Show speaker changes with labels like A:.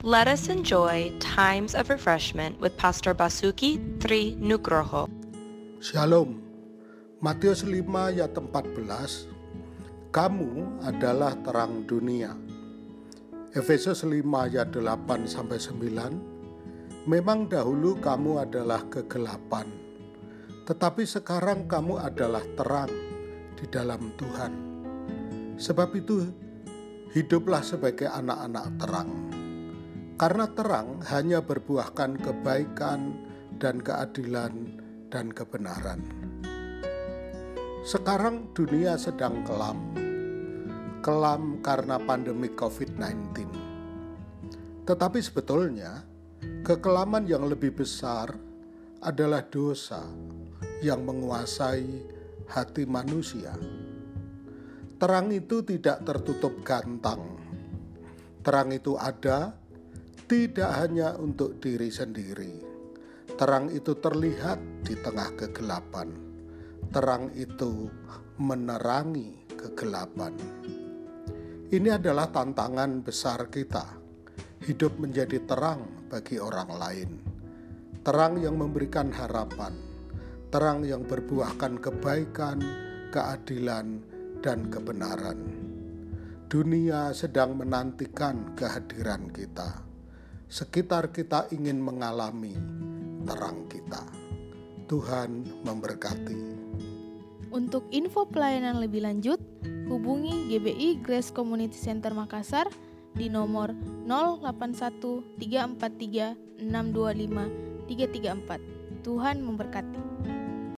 A: Let us enjoy times of refreshment with Pastor Basuki Tri Nugroho.
B: Shalom. Matius 5 ayat 14. Kamu adalah terang dunia. Efesus 5 ayat 8 sampai 9. Memang dahulu kamu adalah kegelapan, tetapi sekarang kamu adalah terang di dalam Tuhan. Sebab itu, hiduplah sebagai anak-anak terang. Karena terang hanya berbuahkan kebaikan dan keadilan dan kebenaran. Sekarang dunia sedang kelam. Kelam karena pandemi COVID-19. Tetapi sebetulnya, kekelaman yang lebih besar adalah dosa yang menguasai hati manusia. Terang itu tidak tertutup gantang. Terang itu ada tidak hanya untuk diri sendiri. Terang itu terlihat di tengah kegelapan. Terang itu menerangi kegelapan. Ini adalah tantangan besar kita. Hidup menjadi terang bagi orang lain. Terang yang memberikan harapan. Terang yang berbuahkan kebaikan, keadilan, dan kebenaran. Dunia sedang menantikan kehadiran kita. Sekitar kita ingin mengalami terang kita. Tuhan memberkati.
C: Untuk info pelayanan lebih lanjut, hubungi GBI Grace Community Center Makassar di nomor 081 343 625 334. Tuhan memberkati.